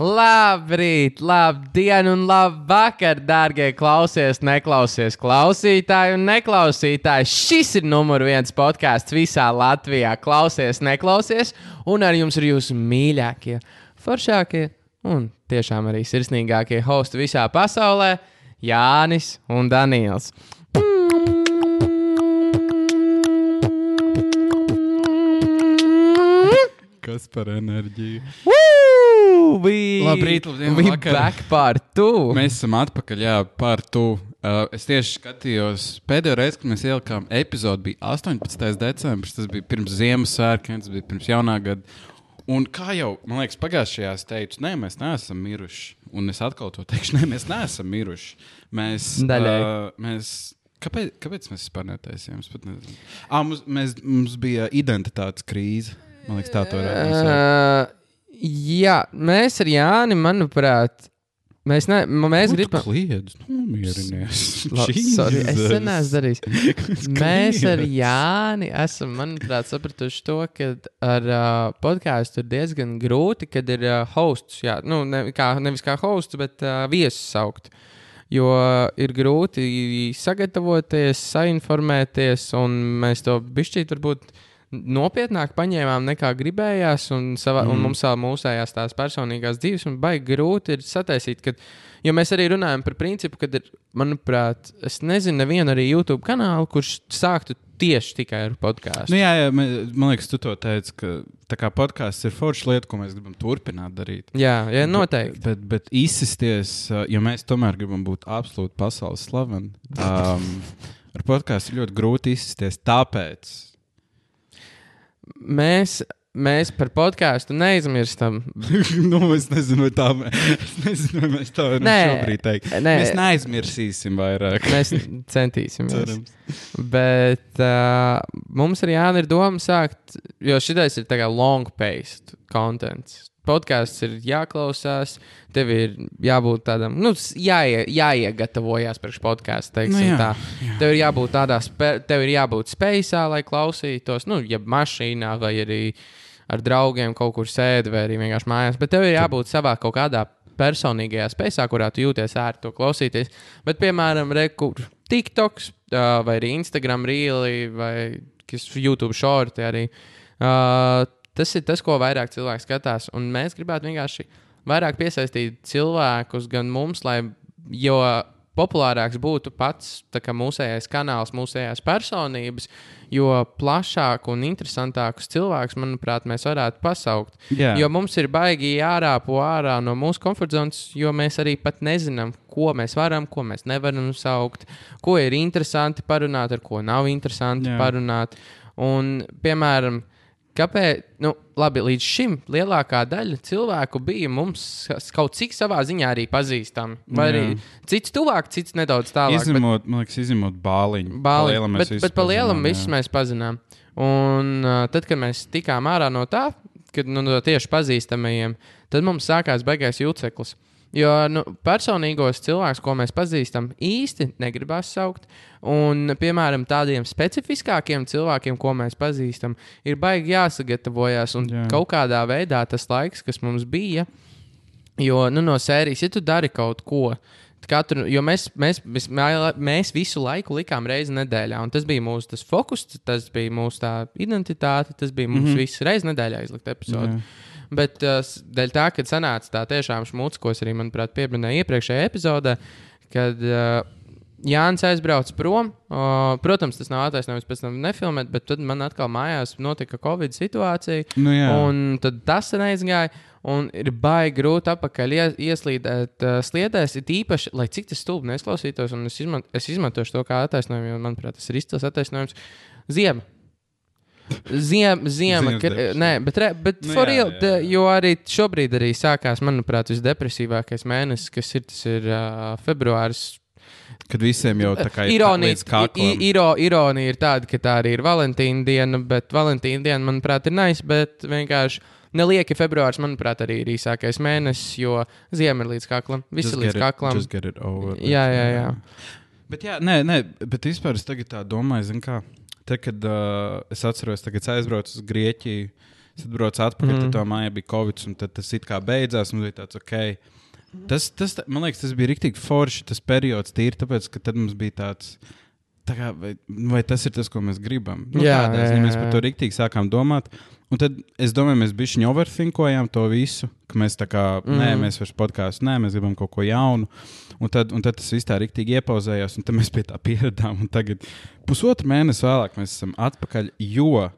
Labrīt, labdien un labvakar, dārgie klausies, neklausies, klausītāji un neklausītāji. Šis ir numur viens podkāsts visā Latvijā. Klausies, neklausies, un ar jums ir jūsu mīļākie, foršākie un tiešām arī sirsnīgākie hosti visā pasaulē - Jānis un Daniels. Kas par enerģiju? We, Labrīt, labdien, we vakar. back part two. Mēs esam atpakaļ, jā, par tu. Uh, es tieši skatījos, pēdējo reizi, kad mēs ielikām epizodi, bija 18. decembris. Tas bija pirms Ziemassvētkiem, tas bija pirms jaunā gada. Un kā jau, man liekas, pagājušajā es teicu, nē, mēs neesam miruši. Un es atkal to teikšu, nē, mēs neesam miruši. Mēs, Daļai. uh, mēs, kāpēc, kāpēc mēs vispār netaisījām? Es pat nezinu. Ah, mums, mēs, mums bija identitātes krīze. Man liekas, tā to varētu nosaukt. Jā, mēs ar Jāni, manuprāt, mēs, ne, mēs gribam. Kliedz, nomierinies. Sorry, es neesmu darījis. Mēs ar Jāni esam, manuprāt, sapratuši to, ka ar uh, podkāstu ir diezgan grūti, kad ir uh, hosts. Jā, nu, ne, kā, nevis kā hosts, bet uh, viesus saukt. Jo ir grūti sagatavoties, sainformēties, un mēs to bišķīt varbūt nopietnāk paņēmām nekā gribējās, un, savā, mm. un mums vēl mūsējās tās personīgās dzīves, un baigi grūti ir sataisīt, kad, jo mēs arī runājam par principu, kad ir, manuprāt, es nezinu, nevienu arī YouTube kanālu, kurš sāktu tieši tikai ar podkāstu. Nu, jā, jā, man liekas, tu to teici, ka podkāsts ir forša lieta, ko mēs gribam turpināt darīt. Jā, jā, noteikti. Bet, bet, bet izsisties, jo mēs tomēr gribam būt absolūti pasaules slaveni. Um, ar podkāstu ir ļoti grūti izsisties. Tāpēc Mēs, mēs par podkāstu neaizmirstam. nu, es nezinu, vai tā es nezinu, vai mēs tā varam Nē, šobrīd teikt. nē. Mēs neaizmirsīsim vairāk. Mēs centīsimies. Cerams. Bet uh, mums arī Jānis ir doma sākt, jo šitais ir tā kā long-paced contents. Podkāsts ir jāklausās, tev ir jābūt tādam, nu, jāie, jāiegatavojas priekš podkāstu. teiksim Nu jā, tā. Tev ir jābūt tādā, spe, tev ir jābūt spējā, lai klausītos, nu, ja mašīnā vai arī ar draugiem kaut kur sēdi vai arī vienkārši mājās. Bet tev ir jābūt savā kaut kādā personīgajā spējā, kurā tu jūties ērti to klausīties. Bet, piemēram, rekur TikToks vai arī Instagram rīli vai kas YouTube šorti arī. Uh, tas ir tas, ko vairāk cilvēki skatās. Un mēs gribētu vienkārši vairāk piesaistīt cilvēkus gan mums, lai jo populārāks būtu pats kā mūsējais kanāls, mūsējās personības, jo plašāku un interesantākus cilvēkus, manuprāt, mēs varētu pasaukt. Jā. Jo mums ir baigi jārāpo ārā no mūsu komforta zonas, jo mēs arī pat nezinām, ko mēs varam, ko mēs nevaram saukt, ko ir interesanti parunāt, ar ko nav interesanti Jā. parunāt. Un, piemēram, Kāpēc? Nu, labi, līdz šim lielākā daļa cilvēku bija mums kaut cik savā ziņā arī pazīstami. Vai arī cits tuvāk, cits nedaudz tālāk. bet- Izņemot, man liekas, izņemot bāliņu. Bāli, Pa bet, bet pa lielam jā. mēs pazinām. Un uh, tad, kad mēs tikām ārā no tā, kad nu, no tieši pazīstamajiem, tad mums sākās beigās jūtseklis. Jo nu, personīgos cilvēkus, ko mēs pazīstam, īsti negribās saukt. Un, piemēram, tādiem specifiskākiem cilvēkiem, ko mēs pazīstam, ir baigi jāsagatavojas. Un Jā. kaut kādā veidā tas laiks, kas mums bija, Jo nu, no sērijas, ja tu dari kaut ko, katru, jo mēs, mēs, mēs, mēs visu laiku likām reizi nedēļā, un tas bija mūsu tas fokus, tas bija mūsu tā identitāte, tas bija mums mm. -hmm. visu reizi nedēļā izlikt epizodi. Jā. Bet uh, s- dēļ tā, ka sanāca tā tiešām šmuts, ko es arī, manuprāt, pieminēju iepriekšējā epizodē, kad uh, Jānis aizbrauca prom. Uh, protams, tas nav attaisnojums pēc tam nefilmēt, bet tad man atkal mājās notika Covid situācija. Nu, jā. Un tad tas neizgāja. Un ir baigi grūti atpakaļ ies, ieslīdēt uh, sliedēs. Ir īpaši, lai cik tas stulbi neizklausītos, un es, izman, es izmantošu to kā attaisnojumu, jo, manuprāt, tas ir izcils attaisnojums. Ziema. Ziem, ziema, ka, nē, bet, re, bet Nu for jā, real, jā, jā. jo arī šobrīd arī sākās, manuprāt, visdepresīvākais mēnesis, kas ir, tas ir uh, februāris. Kad visiem jau tā kā ir Ironija, iro, ironija ir tāda, ka tā arī ir Valentīna diena, bet Valentīna diena, manuprāt, ir nice, bet vienkārši nelieki februāris, manuprāt, arī ir īsākais mēnesis, jo ziema ir līdz kaklam, ir līdz it- kaklam. Over. Jā, jā, jā. Bet, jā, nē, nē, bet vispār es tagad tā domāju, zin kā, te, kad uh, es atceros, es aizbraucu uz Grieķiju, Es atbraucu atpakaļ, mm. tad tā mājā bija Covid, un tas it kā beidzās, un bija tāds ok. Tas, tas, man liekas, tas bija rīktīgi forši, tas periods, tīri tāpēc, ka tad mums bija tāds. Tā kā, vai, vai tas ir tas, ko mēs gribam? Nu, Jā, tādā jā, ziņā mēs jā, par jā. to rīktīgi sākām domāt. Un tad es domāju, mēs bijām overthinkojām to visu, ka mēs tā kā, mm. nē, mēs vairs podkāstu, nē, mēs gribam kaut ko jaunu. Un tad, un tad tas viss tā rīktīgi iepauzējās, un mēs pie tā pieradām. Un tagad, pusotru mēnesi vēlāk, mēs esam atpakaļ, jo uh,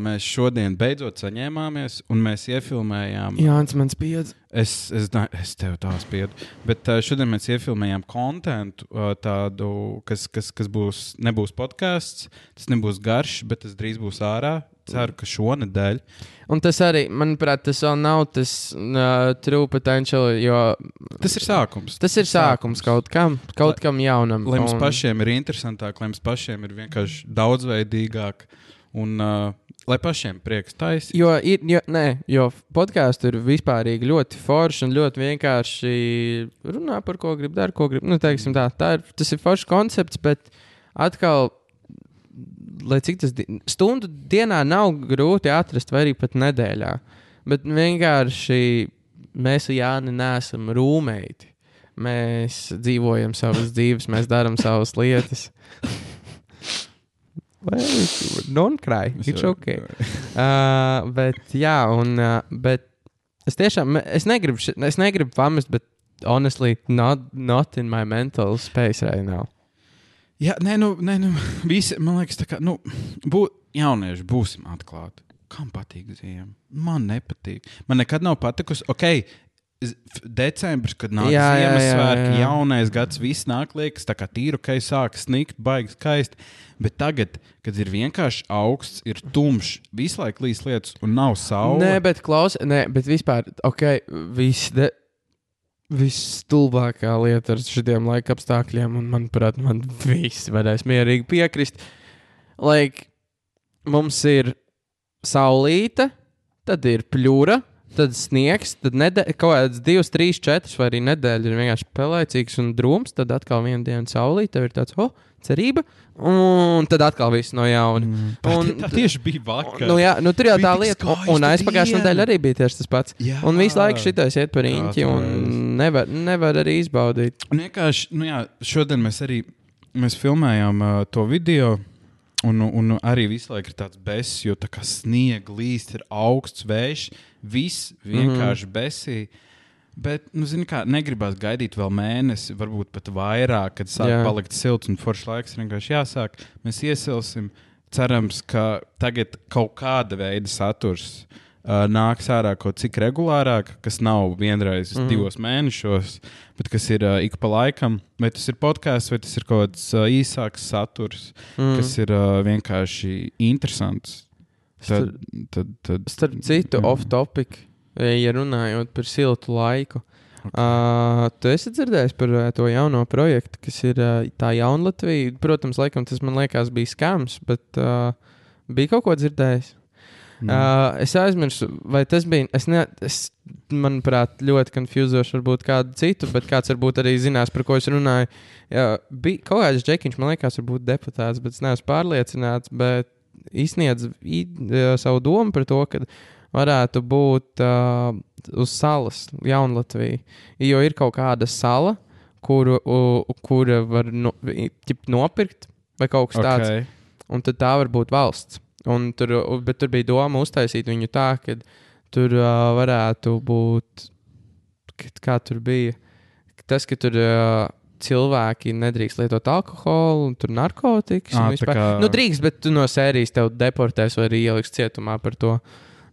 mēs šodien beidzot saņēmāmies, un mēs iefilmējām. Jānis man spiedz. Es, es, es tev tā spiedu. Bet uh, šodien mēs iefilmējām kontekstu, uh, tādu, kas, kas, kas būs, nebūs podkāsts. Tas nebūs garš, bet tas drīz būs ārā. Ceru, ka šonadēļ. Un tas arī, manuprāt, tas vēl nav tas uh, true potential, jo Tas ir sākums. tas ir sākums kaut kam, kaut Lai- kam jaunam. Lai mums un- pašiem ir interesantāk, lai mums pašiem ir vienkārši daudzveidīgāk un uh, lai pašiem prieks taisīt. Jo, ir, jo, nē, jo podkāstu ir vispārīgi ļoti forši un ļoti vienkārši runā par ko grib, dara, ko grib. Nu, tā, tā ir, tas ir foršs koncepts, bet atkal, lai cik tas di stundu dienā nav grūti atrast, vai arī pat nedēļā. Bet vienkārši mēs ar Jāni neesam rūmēti. Mēs dzīvojam savas dzīves, mēs darām savas lietas. Non-cry, it's okay. Uh, bet, jā, un, uh, bet es tiešām, es negribu, es negribu pamest, bet honestly, not, not in my mental space right now. Jā, nē, nu, nē, nu visi, man liekas, tā kā, nu, bū, jaunieši būsim atklāti. Kam patīk ziema? Man nepatīk. Man nekad nav patikusi, ok, decembris, kad nāk Jā, jā, jā, Ziemassvētki, jā. jaunais gads, viss nāk, liekas, tā kā tīru, ka sāk snikt, baigs, skaisti. Bet tagad, kad ir vienkārši augsts, ir tumšs, visu laiku līs lietas un nav saule. Nē, bet klausies, nē, bet vispār, ok, viss. De... Visstulbākā lieta ar šiem laika apstākļiem, un manuprāt, man viss varēs mierīgi piekrist. Like, mums ir saulīte, tad ir pļūra, tad sniegs, tad nedē, kaut kāds divas, trīs, četras vai arī nedēļa ir vienkārši pelēcīgs un drūms. Tad atkal viena diena saulīte, tev ir tāds, oh, cerība, un tad atkal viss no jauna. Mm. Un- tā tieši bija vakar. Nu, jā, nu, tur jau tā lieta, un, un aizpagājušā nedēļa arī bija tieši tas pats. Jā. Un visu laiku šitais iet par īņķi, un nevar, nevar arī izbaudīt. Vienkārši, nu jā, šodien mēs arī mēs filmējām uh, to video. Un, un arī visu laiku ir tāds bezs, jo tā kā sniega līst, ir augsts vējš, viss vienkārši mm -hmm. besī. Bet, nu, zini, kā negribās gaidīt vēl mēnesi, varbūt pat vairāk, kad sāk Jā. Palikt silts un foršs laiks. Vienkārši jāsāk, mēs iesilsim. Cerams, ka tagad kaut kāda veida saturs uh, nāks ārā kaut cik regulārāk, kas nav vienreiz mm. divos mēnešos, bet kas ir uh, ik pa laikam. Vai tas ir podkāsts, vai tas ir kaut kāds uh, īsāks saturs, mm. kas ir uh, vienkārši interesants. Tad, tad, tad, Starp citu, jā. off-topic, ja runājot par siltu laiku. Ok. Uh, tu esi dzirdējis par uh, to jauno projektu, kas ir uh, tā jauna Latvija. Protams, laikam tas man liekas bija skams, bet uh, bija kaut ko dzirdējis. Mm. Uh, es aizmirsu, vai tas bija. Es ne, es, manuprāt, ļoti konfūzoši varbūt kādu citu, bet kāds varbūt arī zinās, par ko es runāju. Jā, bija kaut kāds džekiņš, man liekas, varbūt deputāts, bet es neesmu pārliecināts. Bet izsniedz uh, savu domu par to, ka varētu būt uh, uz salas Jaunlatvija. Jo ir kaut kāda sala, kuru, u, kura var no, ķip, nopirkt, vai kaut kas tāds okay. un tad tā var būt valsts. Un tur, bet tur bija doma uztaisīt viņu tā, ka tur uh, varētu būt, kad, kā tur bija, tas, ka tur uh, cilvēki nedrīkst lietot alkoholu, un tur narkotikas. Ā, un vispār. kā- Nu, drīkst, bet tu no sērijas tev deportēs vai arī ieliks cietumā par to.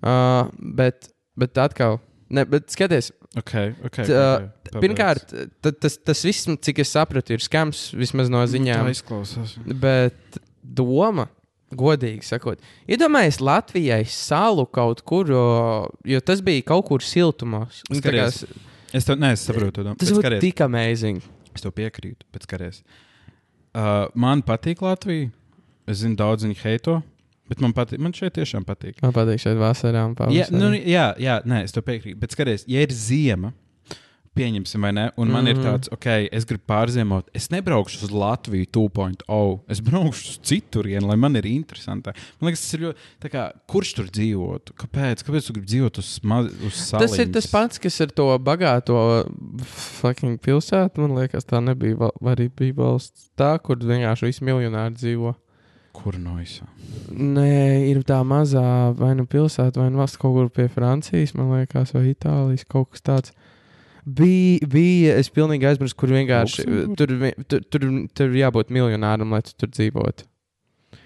Uh, bet, bet atkal, ne, bet skaties, Okay, okay, Tā, okay. Pabeidz. pirmkārt, ta- tas, tas viss, cik es sapratu, ir skams vismaz no Nu, ziņām. Tā izklausās. Bet doma, godīgi sakot, iedomājieties Latvijai salu kaut kur, jo tas bija kaut kur siltumos. Nu, tā kā Skaties, Es tev ne, es saprotu. Tas skaties, tik amazing. Es tev piekrītu, bet skaties. Uh, man patīk Latvija. Es zinu, daudz viņa heito, bet man, patīk, man šeit tiešām patīk. Man patīk šeit vasarā un Jā, pavasarī. nu, jā, jā, nē, es tev piekrītu. Bet skaties, ja ir ziema, Pieņemsim, vai ne? Un man mm -hmm. ir Mhm. tāds, ok, es gribu pārziemot. Es nebraukšu uz Latviju 2.0. Es braukšu uz citurienu, lai man ir interesanti. Man liekas, tas ir ļoti. Kā, kurš tur dzīvotu? Kāpēc? Kāpēc tu gribi dzīvot uz, uz salas? Tas ir tas pats, kas ar to bagāto fucking pilsētu. Man liekas, tā nebija. val- arī bija valsts tā, kur vienkārši visi miljonāri dzīvo. Kur no visām? Nē, ir tā mazā vai nu pilsēta, vai nu valsts kaut kur pie Francijas, man liekas, vai Itālijas kaut kas tāds. Bija, bija es pilnīgi aizmirsu, kur vienkārši Luksemburga? tur, tur, tur, tur jābūt miljonāram, lai tu tur dzīvotu.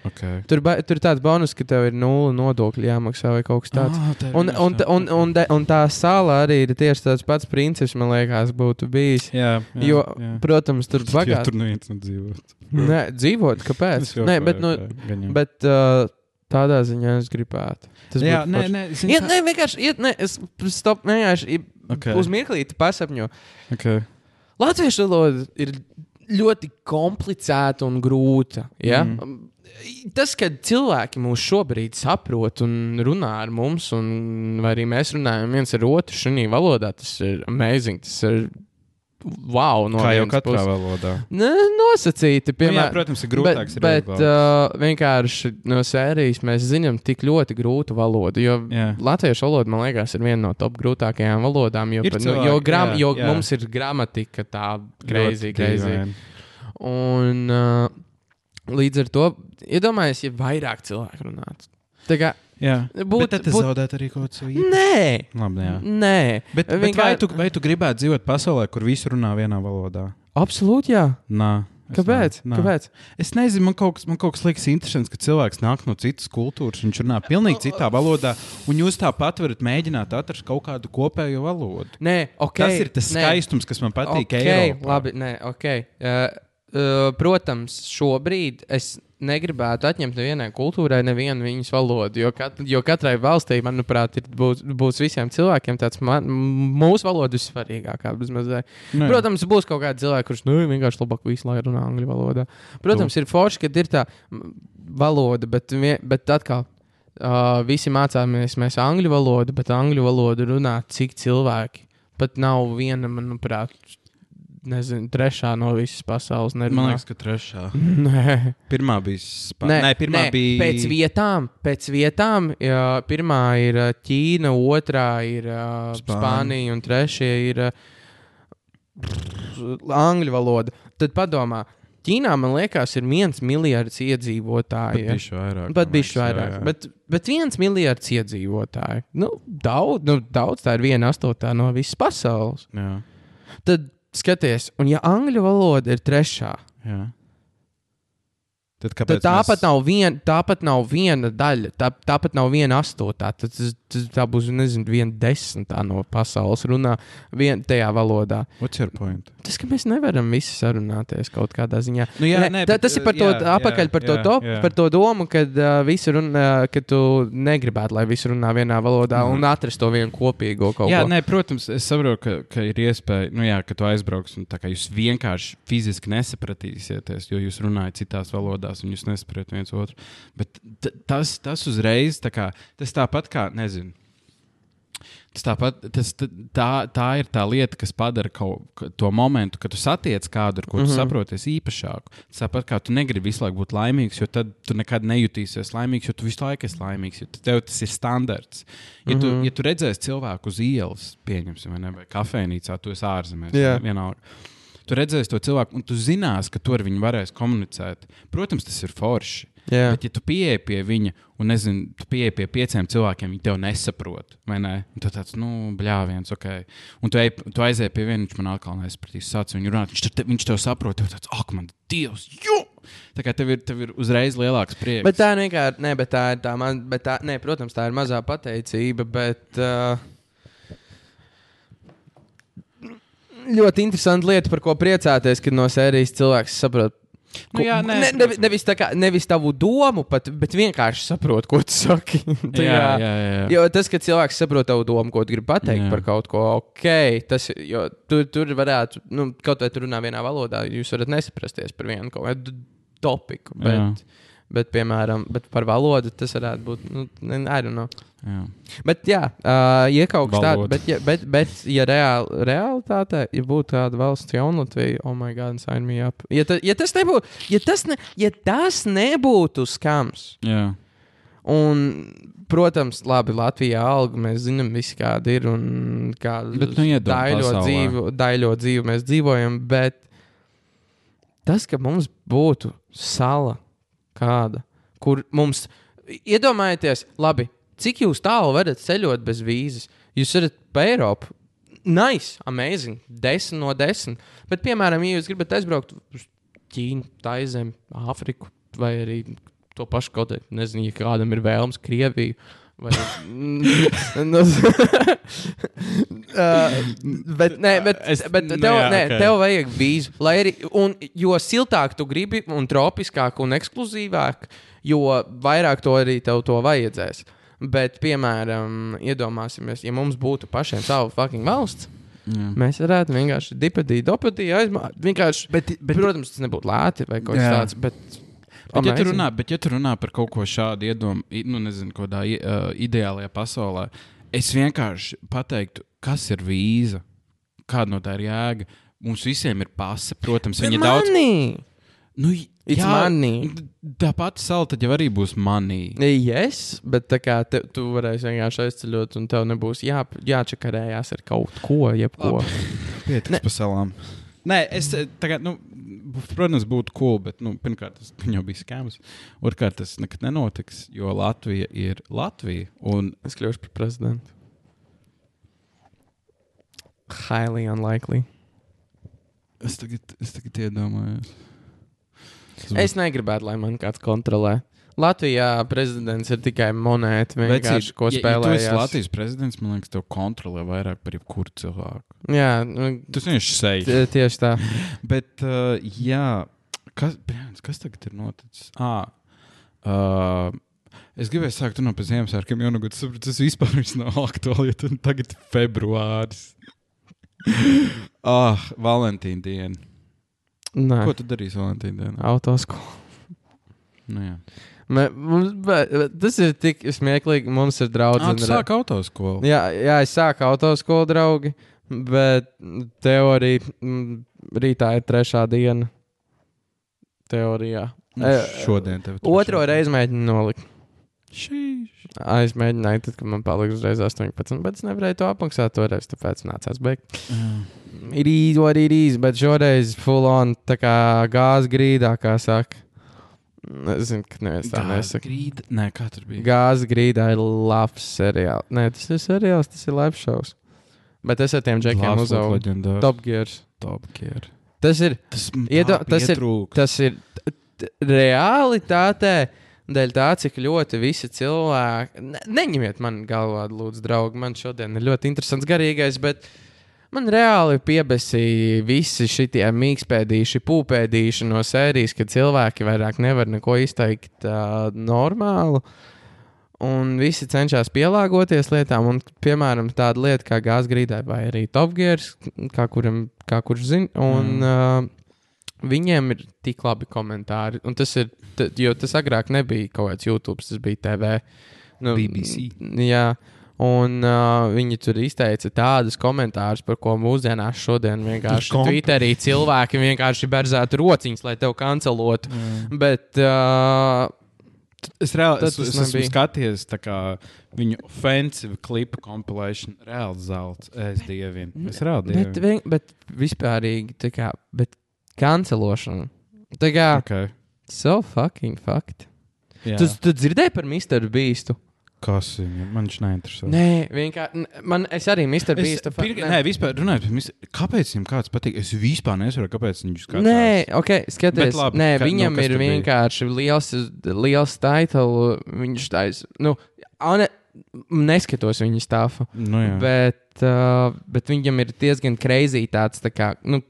Okay. Tur, ba- tur ir tāds bonus, ka tev ir nulle nodokļu jāmaksā vai kaut kas tāds. Ah, Un, un, un, un, un tā sala arī ir tieši tāds pats princips, man liekas, būtu bijis. Jā, jā, Jo, jā. protams, tur Jā, bagāti. tur neviens nedzīvot. Nē, dzīvot, kāpēc? Nē, bet, nu, bet uh, tādā ziņā es gribētu. Tas Jā, nē, nē, zini Iet, nē, vienkārši iet, nē, es stop, vienkārši i- Ok. uz mirklīti pasapņo. Okay. Latviešu valoda ir ļoti komplicēta un grūta. Ja? Mm. Tas, ka cilvēki mūs šobrīd saprot un runā ar mums, un vai arī mēs runājam viens ar otru šajā valodā, tas ir amazing. Tas ir wow. No Kā jau katrā puses. valodā. Ne, nosacīti, Nu, jā, piemēram. protams, ir grūtāks. Bet, bet uh, vienkārši no sērijas mēs zinām tik ļoti grūtu valodu. Jo Jā. latviešu valoda, man liekas, ir viena no top grūtākajām valodām. Jo, Ir pat, nu, cilvēki, jo, gram, jā, jo jā. mums ir gramatika tā greizi, greizi. Un uh, līdz ar to iedomājieties, ja vairāk cilvēku runātu. Tā kā Jā, Būt- bet tad tas būt- zaudēt arī kaut ko īpašu. nē, Labi, jā. nē. Bet, bet Vienkār- vai, tu, vai tu gribētu dzīvot pasaulē, kur visi runā vienā valodā? Absolūti, jā. Nā. es Kāpēc? nā, nā. Kāpēc? Es nezinu, man kaut kas, man kaut kas liekas interesants, ka cilvēks nāk no citas kultūras, viņš runā pilnīgi citā valodā, un jūs tāpat varat mēģināt atrast kaut kādu kopējo valodu. Nē, ok. Tas ir tas nē. skaistums, kas man patīk. Okay, Eiropā. labi, nē, ok. Uh, uh, protams, šobrīd es negribētu atņemt nevienai kultūrai nevienu viņas valodu, jo, kat, jo katrai valstī, manuprāt, ir, būs, būs visiem cilvēkiem tāds man, mūsu valoda vissvarīgākā. bezmazliet. Nē. Protams, būs kaut kādi cilvēki, kurš nu, vienkārši labāk visu laiku runā angļu valodā. Protams, ir forši, ka ir tā valoda, bet, bet atkal. Uh, visi mācāmies mēs angļu valodu, bet angļu valodu runā cik cilvēki. Pat nav viena, manuprāt, nezinu, trešā no visas pasaules. Nerunā. Man liekas, ka trešā. Nē, Pirmā bija Spānija. nē, Nē, pirmā nē, bija. pēc vietām. Pēc vietām jā, pirmā ir Ķīna, otrā ir Spānija. Spānija, un trešā ir angļu valoda. Tad padomā, Ķīnā man liekas, ir viens miljards iedzīvotāju. ja? Bišķi vairāk. Bet bija liekas, jā, vairāk. jā. Bet, bet viens miljards iedzīvotāju. Nu, daudz, nu, daudz, tā ir viena astotā no visas pasaules. Jā, Tad skaties, un ja angļu valoda ir trešā, jā. Tad tad tāpat, mēs... nav vien, tāpat nav viena daļa, tā, tāpat nav viena astotā. Tad tas, tā būs, nezinu, viena desmitā no pasaules runā vien, tajā valodā. What's your point? Tas, ka mēs nevaram visi sarunāties kaut kādā ziņā. Nu, jā, Nē, nē, tā, bet, tas ir par to jā, jā, apakaļ, par to, jā, top, jā. par to domu, ka uh, visi runā, ka tu negribētu, lai visi runā vienā valodā Mhm. un atrast to vienu kopīgo kaut Jā, ko. nē, protams, es saprotu, ka, ka ir iespēja, nu, jā, ka tu aizbrauks un jūs vienkārši fiziski nesapratīsieties, jo jūs runājat citās valodās un jūs nesaprotat viens otru. Bet tas, tas uzreiz, tā kā, tas tāpat kā, nezinu. Tas tāpat, tas, tā, tā ir tā lieta, kas padara kaut, ka- to momentu, kad tu satiec kādu, ar ko tu mm Mhm. -hmm. saproties īpašāku. Tāpat kā tu negribi visu laiku būt laimīgs, jo tad tu nekad nejutīsies laimīgs, jo tu visu laiku esi laimīgs. jo Tev tas ir standarts. Ja tu, mm Mhm. -hmm. ja tu redzēsi cilvēku uz ielas, pieņemsim, vai, ne, vai kafejnīcā, tu esi ārzemēs, vai vienalga. Tu redzēsi to cilvēku, un tu zinās, ka tu ar viņu varēsi komunicēt. Protams, tas ir forši. Jā. Bet, ja tu pieeji pie viņa, un nezinu, tu pieeji pie pieciem cilvēkiem, viņi tev nesaprot, vai ne? Un tu tāds, nu, bļāviens, ok. Un tu, ej, tu aizēji pie viena, viņš man atkal nesapratīs, sāc viņu runāt. Viņš, te, viņš tev saprot, tev tāds, ak, man dievs, jo! Tā kā tev ir, tev ir uzreiz lielāks prieks. Bet tā vienkārši, ne, bet tā ir tā, man, bet tā, ne, protams, tā ir mazā pateicība, bet uh, ļoti interesanta lieta, par ko priecāties, kad no sērijas cilvēks saprot. Nu jā, nē, ne, nevis, nevis, kā, nevis tavu domu, pat, bet vienkārši saprot, ko tu saki. Tā jā, jā, jā. Jo tas, ka cilvēks saprot tavu domu, ko tu gribi pateikt Jā. par kaut ko, ok, tas Tur, tur varētu, nu, kaut vai tur runā vienā valodā, jūs varat nesaprasties par vienu kaut kādu topiku. Jā. Bet, piemēram, bet par valodu tas varētu būt. Nu, ne- I don't know. Jā. Bet, jā, uh, ja kaut kas tāds, bet, ja, bet, bet, ja reāli, realitātē, ja būtu tāda valsts jaunatvija, oh, my God, sign me up. Ja, ta, ja tas nebūtu, ja tas, ne, ja tas nebūtu skams, Jā. un, protams, labi, Latvijā alga mēs zinām, visi kāda ir un kāda Bet, nu, daļo dzīvi, daļo dzīvi mēs dzīvojam, bet tas, ka mums būtu sala kāda, kur mums, iedomājieties, labi, cik jūs tālu varat ceļot bez vīzes? Jūs varat pa Eiropu. Nice, amazing, 10 no 10. Bet, piemēram, ja jūs gribat aizbraukt uz Ķīnu, Taizemi, Āfriku vai arī to pašu kaut kādu, nezinu, ja kādam ir vēlams Krieviju. Vai, nu, uh, bet, nē, bet, Es- bet nu tev, jā, nē, ok. tev vajag vīzu. Arī, un, jo siltāk tu gribi, un tropiskāk un ekskluzīvāk, jo vairāk to arī tev to vajadzēs. Bet, piemēram, iedomāsimies, ja mums būtu pašiem sava fucking valsts, Jā. mēs varētu vienkārši dipatīt, dopatīt, aizmāt. Vienkārši, Bet, bet, protams, tas nebūtu lēti vai kaut kas tāds. Bet, Bet, ja tu, runā, bet, ja tu runā par kaut ko šādu iedomu, nu, nezinu, kādā uh, ideālajā pasaulē, es vienkārši pateiktu, kas ir vīza, kāda no tā ir jēga. Mums visiem ir pase, protams, viņi daudz. Money! Nu, It's money. Tā pati sala tad jau arī būs manī. Yes, bet tā kā te, tu varēsi vienkārši aizceļot, un tev nebūs jā, jāčakarējās ar kaut ko, jebko. Pietiks par salām. Nē, es eh, tagad, nu, protams, būtu cool, bet, nu, pirmkārt, tas jau bija skēmas. Otrkārt, tas nekad nenotiks, jo Latvija ir Latvija. Un Es kļūšu par prezidentu. Highly unlikely. es tagad, es tagad iedomājos. Tas Es negribētu, lai man kāds kontrolē. Latvijā prezidents ir tikai monēta, vienkārši ko ja, ja spēlē. Latvijas prezidents, man liekas, tev kontrolē vairāk par jebkuru cilvēku. Jā, nu, Tas vienkārši sejas. tieši tā. Bet, uh, jā, kas, brāns, kas tagad ir noticis? Ah, uh, es gribēju sākt par Ziemassvētkiem, jau nu, tas, tas vispār nav aktuāli, jo tad- tagad ir februāris. Ah, Valentīna diena. Nē, Ko tu darīsi Valentīna dienā? autoskola. Nu, jā. Mē, mums, bet, bet tas ir tik smieklīgi. Mums ir draugi. tu sāki autoskolu. Jā, jā, es sāku autoskolu draugi, bet teorija mm, rītā ir trešā diena. Teorijā. Nu, E, šodien tev Otro reizi mēģinu nolikt. Šī. Aizmēģināju, tad, kad man palika uzreiz 18, bet es nevarēju to apmaksāt toreiz, tāpēc nācās beigt. Ir īsi, what it is, bet šoreiz full on tā kā gāzes grīdā, kā saka. Es zinu, ka neviens tā nesaka. Grīda. Nē, kā tur bija? Gāzes grīdā ir labs seriāls. Nē, tas ir seriāls, tas ir live shows. Bet es ar tiem džekiem uzaugu. Top Gears. Top gear. Tas ir, Tas, Iedo- tas ir- tas ir realitātē. Dēļ tā, cik ļoti visi cilvēki. Ne, neņemiet man galvā, lūdzu, draugi. Man šodien ir ļoti interesants garīgais, bet man reāli piebesīja visi šie mīkstpēdīši, pūpēdīši no sērijas, kad cilvēki vairāk nevar neko izteikt uh, normālu. Un visi cenšas pielāgoties lietām, un, piemēram, tāda lieta kā gāzgrīdai vai arī Top Gears, kā, kuram, kā kurš zina. Un, mm. uh, Viņiem ir tik labi komentāri. Un tas ir, jo tas agrāk nebija kaut kāds YouTube, tas bija TV. Nu, BBC. Jā, un uh, viņi tur izteica tādus komentārus, par ko mūsdienās šodien vienkārši Twitterī cilvēki vienkārši berzētu rociņas, lai tev kancelotu. Bet uh, Es reāli es, tas es esmu skatījies viņu offensive klipa compilation. Reāli zelts. Es dievinu. Es reāli bet, dievinu. vien, bet vispārīgi, tā kā, bet kancelošana. Tā kā, Okay. so fucking fucked. Jā. Tu, tu dzirdēji par Mr. Beastu? Kas viņam? Man viņš neinteresē. Nē, vienkārši. Man, es arī Mr. Es, Beastu. fa- pir, nē, vispār runājot par mis- kāpēc viņam kāds patīk. Es vispār nesaprotu, kāpēc viņš skatās. Nē, ok, skaties, Bet labi, nē, ka- viņam kas ir vienkārši liels, liels titulu. Viņš taisa, nu, ane, neskatos viņa stāfu. Nu, jā. Bet, uh, bet viņam ir diezgan kreizī tāds, tā kā, nu,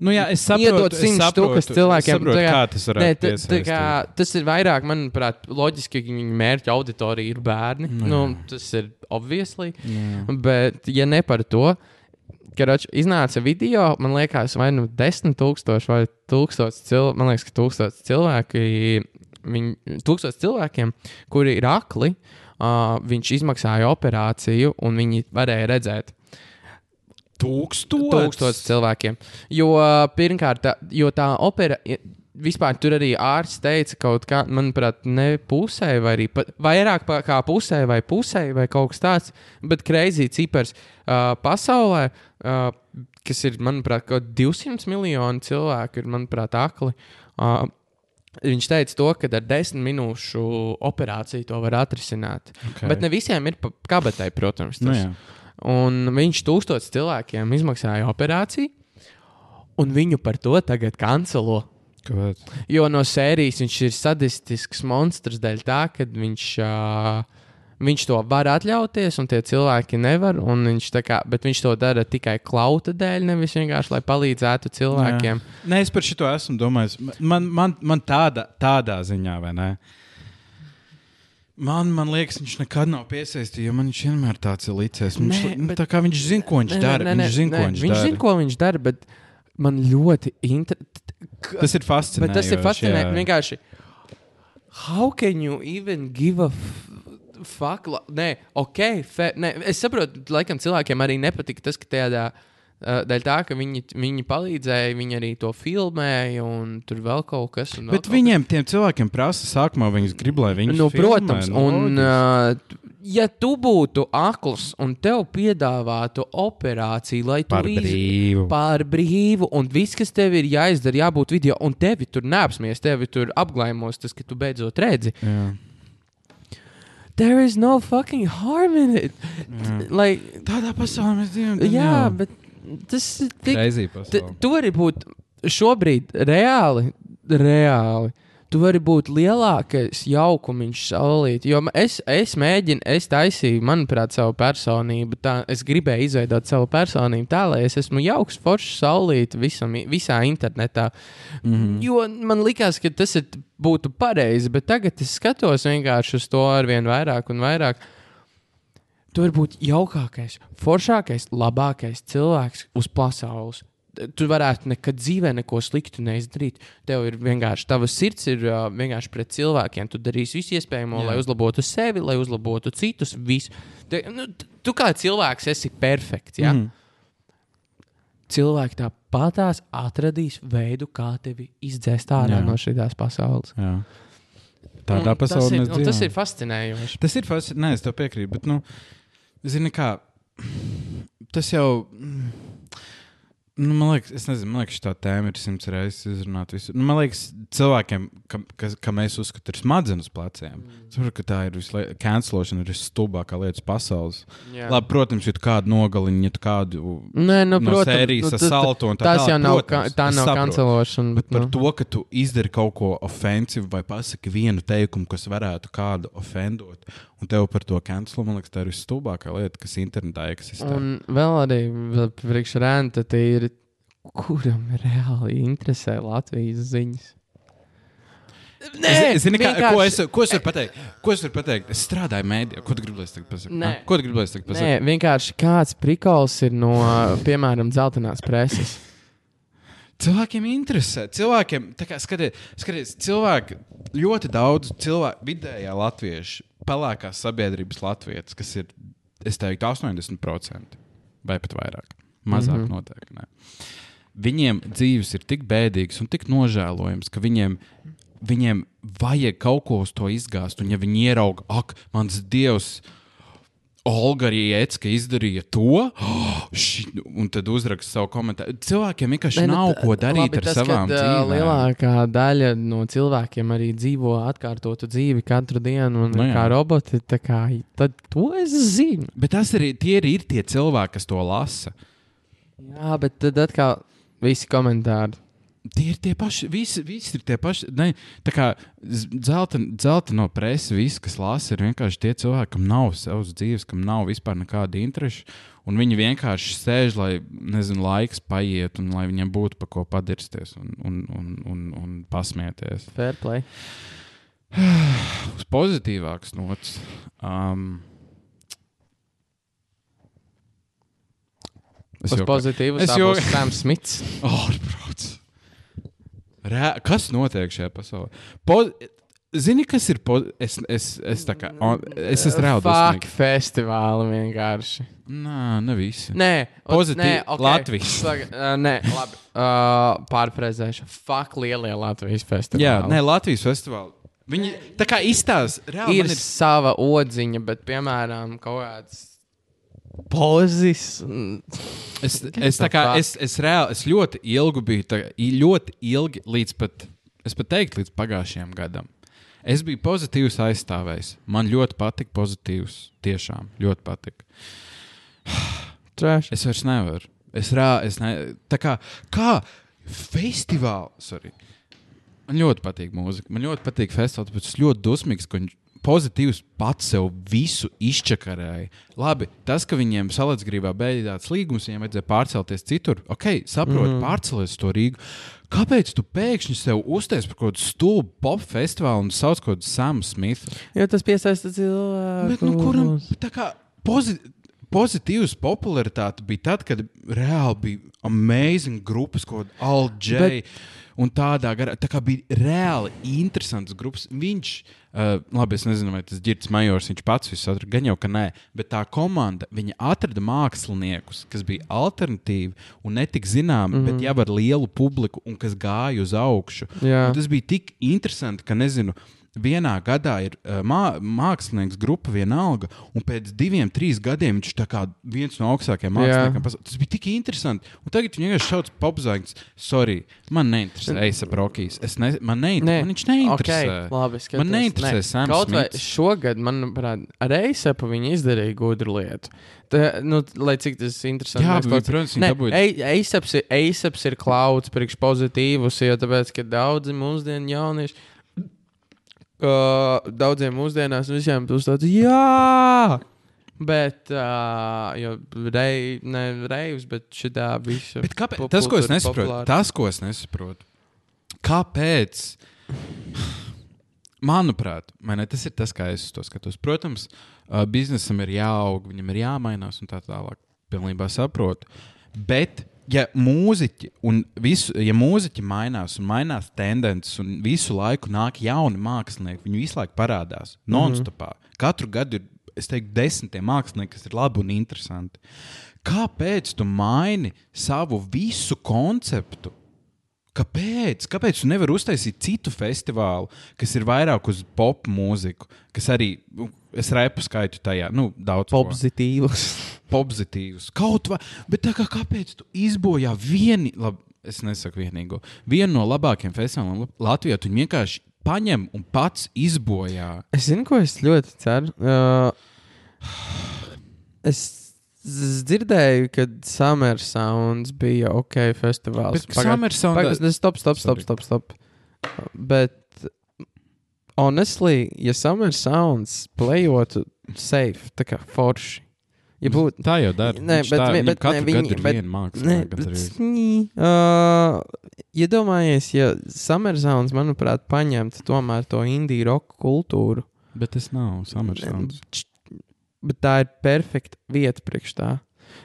nu, jā, es saprotu, es saprotu, es cilvēkiem, Saprotu, tā kā- kā tas varētu tā, tā būt. kā, tas ir vairāk, manuprāt, loģiski, ka viņa mērķa auditorija ir bērni. Nu, Nu, jā. tas ir obviously. Jā. Bet, ja ne par to, kad iznāca video, man liekas, vai nu desmit tūkstoši vai tūkstoši cilvēku, man liekas, ka tūkstoši cilvēki viņ, tūkstotis cilvēkiem, kuri ir akli, uh, viņš izmaksāja operāciju, un viņi varēja redzēt. Tūkstotis. Tūkstotis cilvēkiem. Jo pirmkārt, tā, jo tā opera. Vispār tur arī ārsts teica, kaut kā, manuprāt, ne pusē, vai arī pat, vairāk kā pusē, vai pusē, vai kaut kas tāds. Bet kreizī cipars uh, pasaulē, uh, kas ir, manuprāt, kaut 200 miljoni cilvēku, ir, manuprāt, akli. Uh, Viņš teica, to, ka ar desmit minūšu operāciju to var atrisināt. Okay. Bet ne visiem ir pa kabatai, protams. Tas. Nu, jā. Un viņš tūkstotis cilvēkiem izmaksāja operāciju, un viņu par to tagad kancelo. Kāpēc? Jo no sērijas viņš ir sadistisks monstrs dēļ tā, ka viņš, uh, viņš to var atļauties, un tie cilvēki nevar. Viņš, kā, bet viņš to dara tikai klauta dēļ, nevis vienkārši lai palīdzētu cilvēkiem. Jā. Nē, es par šo esmu domājis. Man, man, man tāda, tādā ziņā, vai ne? Man, man liekas, viņš nekad nav piesaistīts, jo man viņš vienmēr tāds ir licies. Viņš, Nē, nu, bet- tā kā viņš zina, ko viņš dara. nē, nē, Viņš zina, ko viņš, viņš zina, ko viņš dara, bet man ļoti interesanti. Tas ir fascinējoši. Bet tas ir fascinējoši. Vienkārši, how can you even give a fuck? Nē, ok, fe, nē, es saprotu, laikam cilvēkiem arī nepatika tas, ka tādā. Uh, dēļ tā, ka viņi, viņi palīdzēja, viņi arī to filmēja, un tur vēl kaut kas. vēl Bet viņiem, tiem cilvēkiem, prasa, sākumā viņus grib, lai viņi Nu, protams, un uh, ja tu būtu akls un tev piedāvātu operāciju, lai tu par iz- brīvu. Par brīvu, un viss, kas tev ir jāizdara, jābūt video, un tevi tur neapsmies, tevi tur apglaimos, tas, ka tu beidzot redzi. Jā. There is no fucking harm in it. Jā. Lai, Tādā pasaulē mēs dzīvojam. jā, bet tas ir tik Reizī Tu, vari būt šobrīd reāli, reāli. Tu vari būt lielākais jaukumiņš saulīt. Jo es, es mēģinu, es taisīju, manuprāt, savu personību. Tā, es gribēju izveidot savu personību tā, lai es esmu jauks, foršs, saulīt visam, visā internetā. Mm -hmm. Jo man likās, ka tas ir, būtu pareizi, bet tagad es skatos vienkārši uz to ar vien vairāk un vairāk. Tu vari būt jaukākais, foršākais, labākais cilvēks uz pasaules. Tu varētu nekad dzīvē neko sliktu neizdarīt. Tev ir vienkārši, tava sirds ir uh, vienkārši pret cilvēkiem. Tu darīsi visu iespējamo, Jā. Lai uzlabotu sevi, lai uzlabotu citus. Visu. Te, nu, tu kā cilvēks esi perfekts. Ja? Mm. Cilvēki tāpatās atradīs veidu, kā tevi izdzēst ārā Jā. No šīs pasaules. Jā. Tādā pasaulē tas ir, tas ir fascinējoši. Tas ir fascinants. Nē, es tev piekrītu. Bet, nu, zini, kā tas jau. Nu, man liekas, es nezinu, man liekas, šī tēma ir simts reizes izrunāta. Visu. Nu, man liekas, cilvēkiem, kam, kas, kam mēs uzskatām, ir smadzenes pleciem. Mm. Saprotu, ka tā ir vislabākā cancelošana, ir visstulbākā lieta pasaules. Jā. Labi, protams, ja tu kādu nogalini, ja tu kādu Nē, nu, no protams, sērijas nu, tas- sasaltu un tā Tas tālāk, jau nav, protams, ka, tā nav saprotu. kancelošana. Bet par nu. to, ka tu izdari kaut ko ofensīvu vai pasaki vienu teikumu, kas varētu kādu ofendot, un tev par to cancelo, man liekas, tā ir visstulbākā lieta, kas internetā eksistē. Un vēl arī vēl priekš renta, tie ir, kuram reāli interesē Latvijas ziņas. Es, zini, kā, ko, es, ko es varu pateikt? Ko es varu pateikt? Es strādāju mēdījā. Ko tu gribi? Nē. Ah, Ko tu gribi, tagad Nē, vienkārši kāds prikols ir no, piemēram, dzeltenās preses. Cilvēkiem interesē. Cilvēkiem, kā skaties, skaties cilvēki, ļoti daudz cilvēku, vidējā latviešu, pelēkās sabiedrības latviešu, kas ir, es teiktu, 80% vai pat vairāk. Mazāk mm. -hmm. noteikti. Ne. Viņiem dzīves ir tik bēdīgas un tik nožēlojamas, ka viņiem, viņiem vajag kaut ko uz to izgāzt. Un, ja viņi ierauga, ak, mans dievs, Olga Riecka izdarīja to, oh, ši, un tad uzraksta savu komentāru. Cilvēkiem vienkārši nu, nav ko darīt labi, ar tas, savām kad, dzīvēm. Lielākā daļa no cilvēkiem arī dzīvo atkārtotu dzīvi katru dienu, un Nu nu, jā. kā roboti. Kā, tad to es zinu. Bet tas arī tie ir, ir tie cilvēki, kas to lasa. Jā, bet tad atkal visi komentāri. Tie ir tie paši, visi, visi ir tie paši. Ne, tā kā zelta, zelta no preses, visi, kas lasa, ir vienkārši tie cilvēki, kam nav savas dzīves, kam nav vispār nekāda interesa. Un viņi vienkārši sēž, lai, nezinu, laiks paiet, un lai viņiem būtu pa ko padirsties un, un, un, un, un pasmieties. Fair play. Uz pozitīvākas nots. Um, es Uz jau- pozitīvu es jau- jau Sams Smits. Ārprāts. Rē, kas notiek šajā pasaulē? Po Zini, kas ir. Po... Es, es, es, tā kā, on, es esmu. Fuck dusmīgs. festivāli vienkārši. Nā, ne visi. Nē, Pozitīvi. nē, okay. Latvijas. Saga, uh, nē, labi. Uh, pārfrēzēšu. Fuck lielie Latvijas festivāli. Jā, nē, Latvijas festivāli. Viņi tā kā izstāsta, ir, ir sava odziņa, bet, piemēram, kaut kāds pozis. Es, es, tā kā, es, es, reāli, es ļoti ilgi biju, tā, ļoti ilgi līdz pat, es pat teiktu, līdz pagājušajam gadam. Es biju pozitīvs aizstāvējs. Man ļoti patika pozitīvs. Tiešām ļoti patika. Trash. Es vairs nevaru. Es rā, es ne, tā kā, kā festivāls. Sorry. Man ļoti patīk mūzika. Man ļoti patīk festivāls, bet es ļoti dusmīgs, ka viņš pozitīvs pats sev visu izčakarēja. Labi, tas, ka viņiem salīdzgrībā beidzās līgums, viņiem vajadzēja pārcelties citur. Ok, saprotu, mm. pārcelies uz to Rīgu. Kāpēc tu pēkšņi sev uztais par kaut kādu stulbu pop festivālu un sauc kaut kādu Samu Smithu? Jo tas piesaista cilvēku. Bet, nu, kuram tā kā pozi pozitīvs popularitāte bija tad, kad reāli bija amazing grupas, Alģēna. Bet- Un tādā garā, tā kā bija reāli interesants grupas. Viņš, uh, labi, es nezinu, vai tas ir Girts Majors, viņš pats visu atrada, gan jau, ka nē, bet tā komanda, viņa atrada māksliniekus, kas bija alternatīvi un netik zināmi, mm -hmm. bet jau ar lielu publiku un kas gāja uz augšu. Tas bija tik interesanti, ka, nezinu, vienā gadā ir uh, mā, mākslinieks grupa vienalga, un pēc diviem, trīs gadiem viņš ir viens no augstākajiem māksliniekiem. pasaulē. Tas bija tik interesanti. Un tagad viņš vienkārši šauc popzāģis. Sorry, man neinteresē Eisa Brokīs. Es ne, man, neint, Nē. man viņš neinteresē. Okay, labi, Man neinteresē Sams Kaut vai Smits. šogad, manuprāt, ar Eisepu viņi izdarīja gudru lietu. Tā, nu, lai cik tas interesanti. Jā, bet, protams, viņi Nē, dabūja- Ei- Eiseps ir, Eiseps ir klauds priekš pozitīvus, jo tāpēc, ka daudzi mūsdienu jaunieši. Uh, daudziem mūsdienās visiem būs tāds, jā, bet, uh, jo rei, ne reivs, bet šitā visu. Bet kāpēc? Tas, ko es nesaprotu, populāra. tas, ko es nesaprotu, kāpēc? Manuprāt, man ne, tas ir tas, kā es to skatos. Protams, biznesam ir jāaug, viņam ir jāmainās un tā tālāk. Pilnībā saprotu. Bet, ja mūziķi, un visu, ja mūziķi mainās un mainās tendences, un visu laiku nāk jauni mākslinieki, viņi visu laiku parādās non-stopā. Katru gadu ir, es teiktu, desmitiem mākslinieku, kas ir labi un interesanti. Kāpēc tu maini savu visu konceptu? Kāpēc? Kāpēc tu nevari uztaisīt citu festivālu, kas ir vairāk uz pop mūziku, kas arī, nu, es repu skaitu tajā, nu, daudz ko. Pozitīvus. Kaut vai, bet kā kāpēc tu izbojā vieni, labi, es nesaku vienīgo, vienu no labākajiem festivāliem Latvijā, tu vienkārši paņem un pats izbojā. Es zinu, ko es ļoti ceru. Uh, es z- dzirdēju, ka Summer Sounds bija ok festivāls. Bet Summer Sound- Pagaid, stop, stop, stop, stop, stop. Bet, honestly, ja Summer Sounds playotu safe, tā kā forši. Ja būtu. Tā jau dara. Nē, bet tā, viņam bet katru ne, viņi- bet- mākslinieca. bet, nī, uh, iedomājies, ja Summer Sounds, manuprāt, paņemtu tomēr to indiju roka kultūru. Bet tas nav Summer Sounds. Č- Bet tā ir perfekta vieta priekš tā.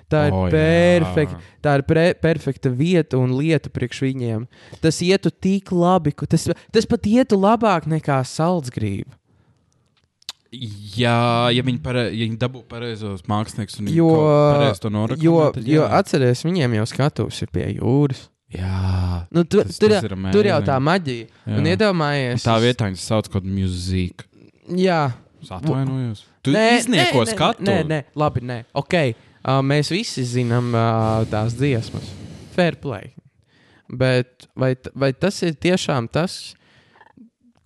Tā ir, oh, jā. perfekta, tā ir pre, perfekta vieta un lieta priekš viņiem. Tas ietu tik labi, ka tas, tas pat ietu labāk nekā saldsgrība. Jā, ja viņi, pare, ja viņi dabū pareizos māksliniekus un Jo, to noraksturo, jo, tad jo jā. atceries, viņiem jau skatus ir pie jūras. Jā, Nu, tu, Tas- tur, tas ir tur jau tā maģija. Jā. Un iedomājies, tā vietā viņi sauc kaut kādu mūziku. Jā, atvainojos. Tu Nē, iznieko nē, skatu. Nē, nē, labi, nē. Okay. Uh, mēs visi zinām uh, tās dziesmas. Fair play. Bet vai, vai tas ir tiešām tas,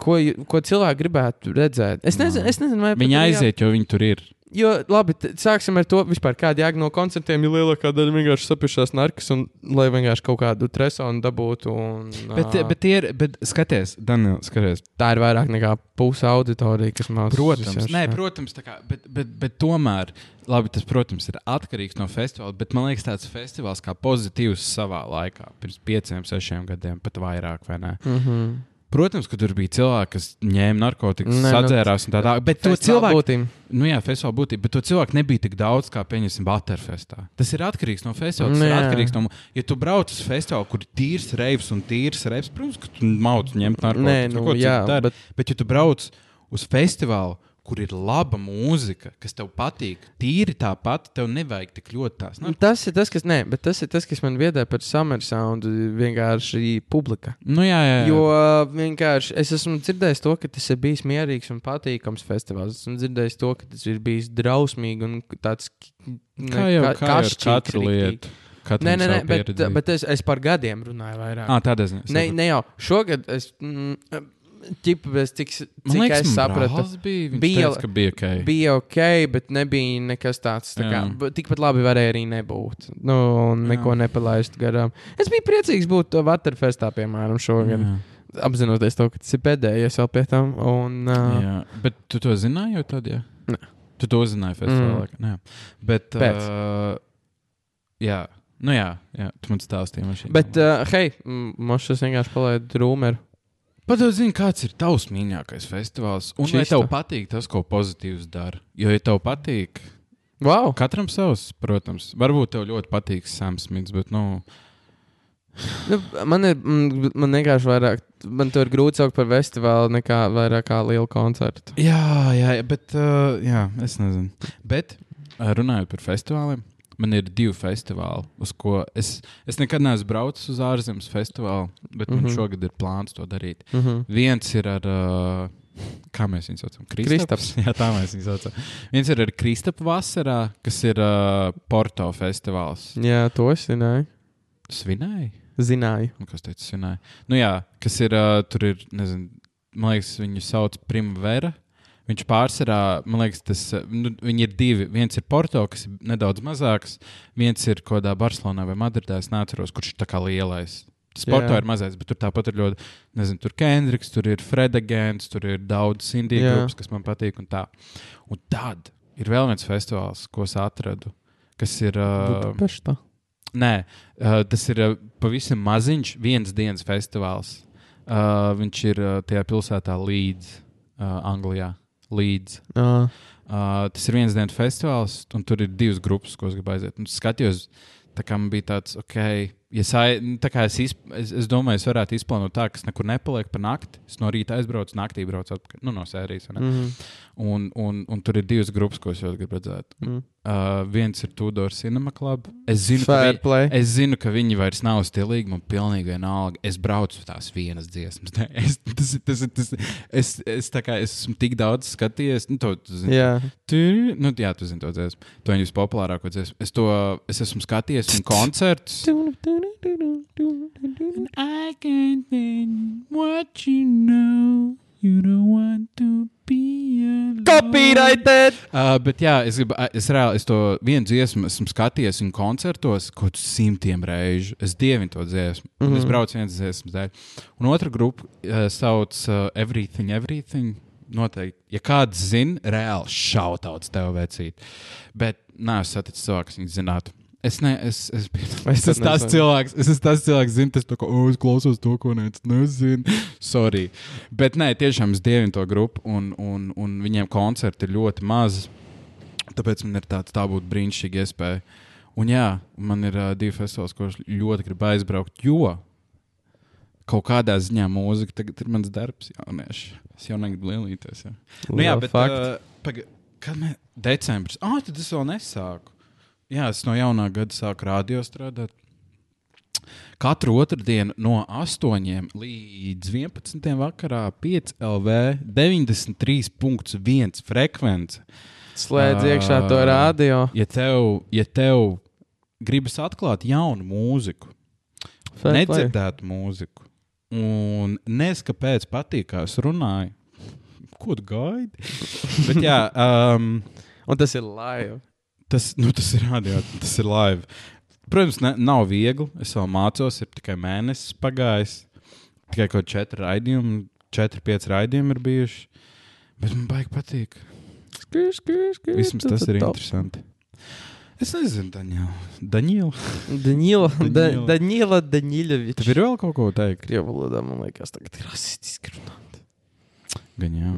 ko, ko cilvēki gribētu redzēt? Es nezinu, es nezinu vai Viņi ir jā- aiziet, jo viņi tur ir. Jo, labi, sāksim ar to, vispār, kāda jēga no koncertiem, ja lielākā daļa vienkārši sapiešās narkas un lai vienkārši kaut kādu tresonu dabūtu. Un, Bet, ā, bet, tie ir, bet skaties, Daniel, skaties. tā ir vairāk nekā puse auditorija, kas mācās. Protams, nē, protams, kā, bet, bet, bet tomēr, labi, tas, protams, ir atkarīgs no festivāla. Bet man liekas, tāds festivāls kā pozitīvs savā laikā, pirms pieciem, sešiem gadiem, pat vairāk, vai ne? Mm -hmm. Protams, ka tur bija cilvēki, kas ņēma narkotikas, Nē, nu, sadzērās un tā tālāk. Bet to cilvēku, būtība. nu jā, festivāla būtība, bet to cilvēku nebija tik daudz, kā, pieņemsim, Butterfestā. Tas ir atkarīgs no festivāla. Tas Nu ir jā. atkarīgs no, ja tu brauc uz festivālu, kur ir tīrs reivs un tīrs reivs, protams, ka tu mauc ņemt narkotikas. Nē, nu, jā, bet- bet ja tu brauc uz festivālu, kur ir laba mūzika, kas tev patīk, tīri tāpat, tev nevajag tik ļoti tās. Nu, Tas ir tas, kas, nē, bet tas ir tas, kas man viedē par summer sound, vienkārši publika. Nu, jā, jā, jā. Jo vienkārši es esmu dzirdējis to, ka tas ir bijis mierīgs un patīkams festivāls. Es esmu dzirdējis to, ka tas ir bijis drausmīgi un tāds kā jau kā, kā lietu. Katram Nē, nē, nē bet, bet es, es par gadiem runāju vairāk. Ah, tādā ziņā. ne, ne jau šogad, es, mm, ķip, es cik, Man cik liekas, es sapratu. brālis bija, bija- teica, bija ok. Bija ok, bet nebija nekas tāds. Tā kā, Jā. tikpat labi varēja arī nebūt. Nu, neko nepalaist garām. Es biju priecīgs būt Waterfestā, piemēram, šogad. Jā. Apzinoties to, ka tas ir pēdējais vēl pie tam. Un, uh, Jā, bet tu to zināji jau tad, jā? Nē. Tu to zināji festivālā? Mm. Nē, bet. Pēc. Uh, jā, nu jā, jā, tu man stāstīji. Man bet, uh, hei, mums šis vienkārši palaida rūmeru. Jau zini, kāds ir tavs mīļākais festivāls. Un vai Čista. tev patīk tas, ko pozitīvs dara? Jo, ja tev patīk, Wow! katram savs, protams, varbūt tev ļoti patīk Sams Smits, bet, nu, Nu, man ir mm, man vienkārši vairāk, man to ir grūti saukt par festivālu nekā vairāk kā lielu koncertu. Jā, jā, bet uh, jā, es nezinu. Bet uh, runājot par festivāliem, man ir divi festivāli, uz ko es, es nekad neesmu braucis uz ārzemes festivālu, bet mm -hmm. man Mhm. šogad ir plāns to darīt. Mm -hmm. Viens ir ar. Uh, Kā mēs viņu saucam? Kristaps. Jā, tā mēs viņu saucam. Viens ir ar Kristapam vasarā, kas ir uh, Porto festivāls. Jā, to es zināju. Svinēji? Zināju. Nu, kas teica, svinēja? Nu, jā, kas ir, uh, tur ir, nezinu, man liekas, viņu sauc Primavera. Viņš pārsvarā, man liekas, tas, uh, nu, ir divi. Viens ir Porto, kas ir nedaudz mazāks, viens ir kaut kādā Barcelonā vai Madridē, es neatceros, kurš ir tā kā lielais. Porto ir mazais, bet tur tāpat ir ļoti, nezinu, tur Kendriks, tur ir Fredagants, tur ir daudz Jā. grupas, kas man patīk un tā. Un tad ir vēl viens festivāls, ko es atradu, kas ir. Uh, Budapeštā. Nē, uh, tas ir uh, pavisam maziņš, viens dienas festivāls. Uh, viņš ir uh, tajā pilsētā Līdz, uh, Anglijā. Līdz. Uh, tas ir viens dienas festivāls, un tur ir divas grupas, ko es gribu aiziet. Un es skatījos, tā kā man bija tāds, ok, ja sai, nu, tā kā es, izp, es, es domāju, es varētu izplānot tā, ka es nekur nepalieku pa nakti. Es no rīta aizbraucu, naktī braucu atpakaļ, nu, no sērijas. mm -hmm. Un, un, un tur ir divas grupas, ko es gribu redzēt. mm. Uh, viens ir Tudor Cinema Club. Es zinu, ka Fair viņi, play. Es zinu, ka viņi vairs nav stilīgi. Man pilnīgi vienalga. Es braucu uz tās vienas dziesmas. Es, tas, tas, tas, es, es, kā es esmu tik daudz skatījies. Nu, to, tu zini, Jā, tu, nu, jā, tu zini to dziesmu. To viņu vispopulārāko dziesmu. Es to es esmu skatījies viņu koncertus. I can't think what you know. You don't want to. Copyrighted! Uh, bet jā, es, gribu, es reāli es to vienu dziesmu esmu skatījies viņa koncertos kaut kādus simtiem reižu. Es dievinu to dziesmu. Mm -hmm. Es Mhm. braucu vienas dziesmas dēļ. Un otra grupa uh, sauc uh, Everything, Everything. Noteikti. Ja kāds zina, reāli šautauts tev vecīt. Bet nē, es satiku cilvēku, kas viņu zinātu. Es, ne, es, es, es, es tas nezinu. cilvēks, es esmu tas cilvēks, zinu, tas tā kā, oh, es klausos to, ko neviens nezina. Sorry. Bet nē, tiešām es dievinu to grupu, un, un, un viņiem koncerti ir ļoti mazi. Tāpēc man ir tāds, tā būtu brīnišķīga iespēja. Un jā, man ir uh, divi festivāli, ko es ļoti gribu aizbraukt, jo kaut kādā ziņā mūzika tagad ir mans darbs, jaunieši. Es jau negribu lielīties. Jā, nu, jā bet uh, paga, kad mēs decembris, ah, tad es vēl nesāku. Jā, es no jaunā gada sāku radio strādāt. Katru otrdienu no 8 līdz 11 vakarā 5 LV 93.1 frekvence. Slēdz iekšā to Ā. rādio. Ja tev, ja tev gribas atklāt jaunu mūziku, Fair play. nedzirdētu mūziku, un nes kāpēc patīk, kā es runāju, ko gaidi? Bet jā, um, Un tas ir live. Tas, nu, tas ir radio, tas ir live. Protams, ne, nav viegli. Es vēl mācos, ir tikai mēnesis pagājis. Tikai kaut kādi četri raidījumi, četri, pieci raidījumi ir bijuši. Bet man baigi patīk. Skri, skri, skri, Vismaz tas ir interesanti. Es nezinu, Daņēl. Daņēl. Danila, da, Danila. Danila Daniļovičs. Tev ir vēl kaut ko teikt? Krievu valodā, man liekas, tagad ir rasistiski runāt. Gan jā,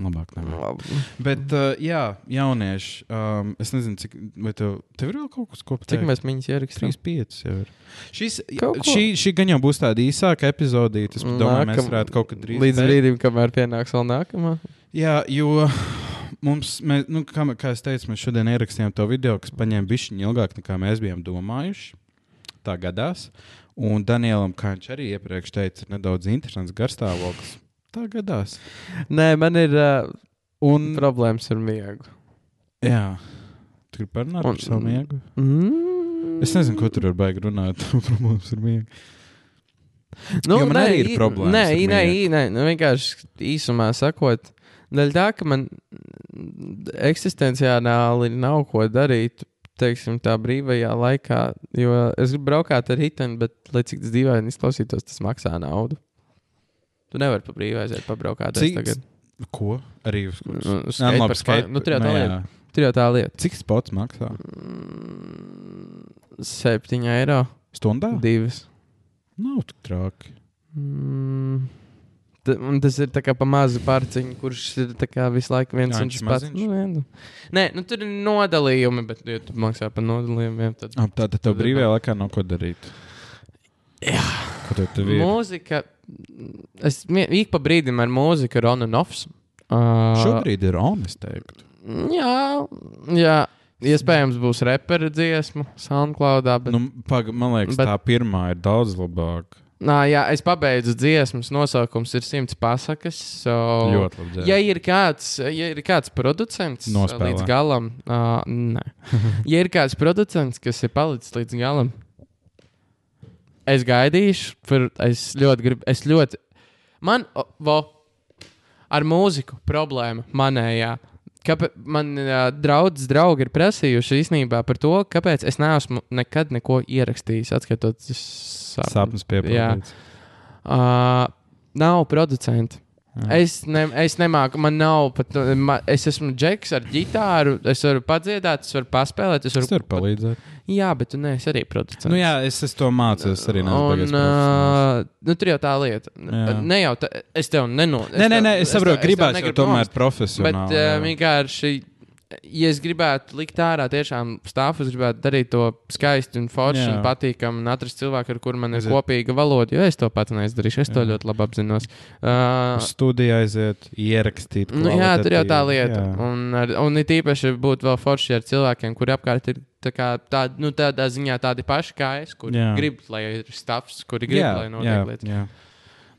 labāk. Labi. Bet, uh, jā, jaunieši, um, es nezinu, cik, vai tev, tev ir vēl kaut kas, ko pateikt? Cik mēs viņus ierakstījām? 3, 5 jau ir. Šis, šī, šī gan jau būs tāda īsāka epizodīte. Es domāju, mēs Nākam- varētu kaut kad drīz. Līdz brīdim, kamēr pienāks vēl nākamā. Jā, jo mums, mēs, nu, kā, kā es teicu, mēs šodien ierakstījām to video, kas paņēma bišķiņu ilgāk nekā mēs bijām domājuši. Tā gadās. Un Danielam, kā viņš arī iepriekš teica, ir nedaudz interesants garstāvoklis. Tā gadās. Nē, man ir uh, Un, problēmas ar miegu. jā, tu gribi parunāt Un- par savu miegu? Mm. Es nezinu, ko tur var baigi runāt. Problēmas ar miegu. Nu, Jo man nē, arī ir problēmas Nē, nē, i- nē nu, vienkārši īsumā sakot, daļa tā, ka man eksistenciāli nav ko darīt. Teiksim, tā brīvajā laikā, jo es gribu braukāt ar riteni, bet, lai cik tas dīvaini izklausītos, tas maksā naudu. Tu nevari pa brīvai aiziet, pabraukāt. Cik- Tagad. Ko? Arī uz kuras? Nu, uz Jā, labi, skateparks skate- nu, tur jau tā nu, lieta. jā. Tur jau tā lieta. Cik spots maksā? Mm, Septiņi eiro, Stundā? divas. Nav tik traki. Mm. Un tas ir tā kā pa mazu pārciņu, kurš ir tā visu laiku viens un tas pats. Nu, nu. Nē, nu tur ir nodalījumi, bet, ja tu maksā par nodalījumiem, tad. Ah, Tā tad tev brīvajā laikā nav ko darīt. Jā. Ko tev tev ir? Mūzika. Es mie- ik pa brīdim ar mūziku ir on and offs. Uh, Šobrīd ir on, es teiktu. Jā, jā. Iespējams, būs repera dziesma, SoundCloudā. Bet... Nu, paga, man liekas, bet- tā pirmā ir daudz labāka. Nā, jā, es pabeidzu dziesmas, nosaukums ir simts pasakas. So... Ļoti labi. Ja ir kāds, ja ir kāds producents Nospēlē. līdz galam, uh, nē. ja ir kāds producents, kas ir palicis līdz galam, es gaidīšu, par, es ļoti gribu, es ļoti, man, o, vo, ar mūziku problēma manējā. Kāpēc man uh, draugs, draugi ir prasījuši īstenībā par to, kāpēc es neesmu nekad neko ierakstījis, atskatoties sapni. Sapnis Jā. piepildīts. Uh, nav producenti. Jā. Es, ne, es nemāku, man nav pat. Ma, es esmu džeks ar ģitāru, es varu padziedāt, es varu paspēlēt. Es varu, Es varu palīdzēt. Jā, bet tu neesi arī producents. Nu, jā, es, es to mācos arī no Un, uh, nu, tur jau tā lieta. Jā. Ne jau tā, es tev neno. Nē, nē, nē, es saprotu, gribētu negribu tomēr nomest. Bet profesionāli. uh, vienkārši, ja es gribētu likt ārā tiešām stāvus, es gribētu darīt to skaisti un forši Jā. un patīkami un atrast cilvēku, ar kuru man ir Aiziet. kopīga valoda. Jo es to pats neizdarīšu, es to Jā. ļoti labi apzinos. Uh, Uz studiju aiziet, ierakstīt. Nu, jā, tur jau tā lieta. jā. Un, ar, un it īpaši būtu vēl forši ar cilvēkiem, kuri apkārt ir tā kā, tā, nu, tādā ziņā tādi paši kā es, kuri Jā. grib, lai ir stāvs, kuri grib, Jā, lai notiek lietas.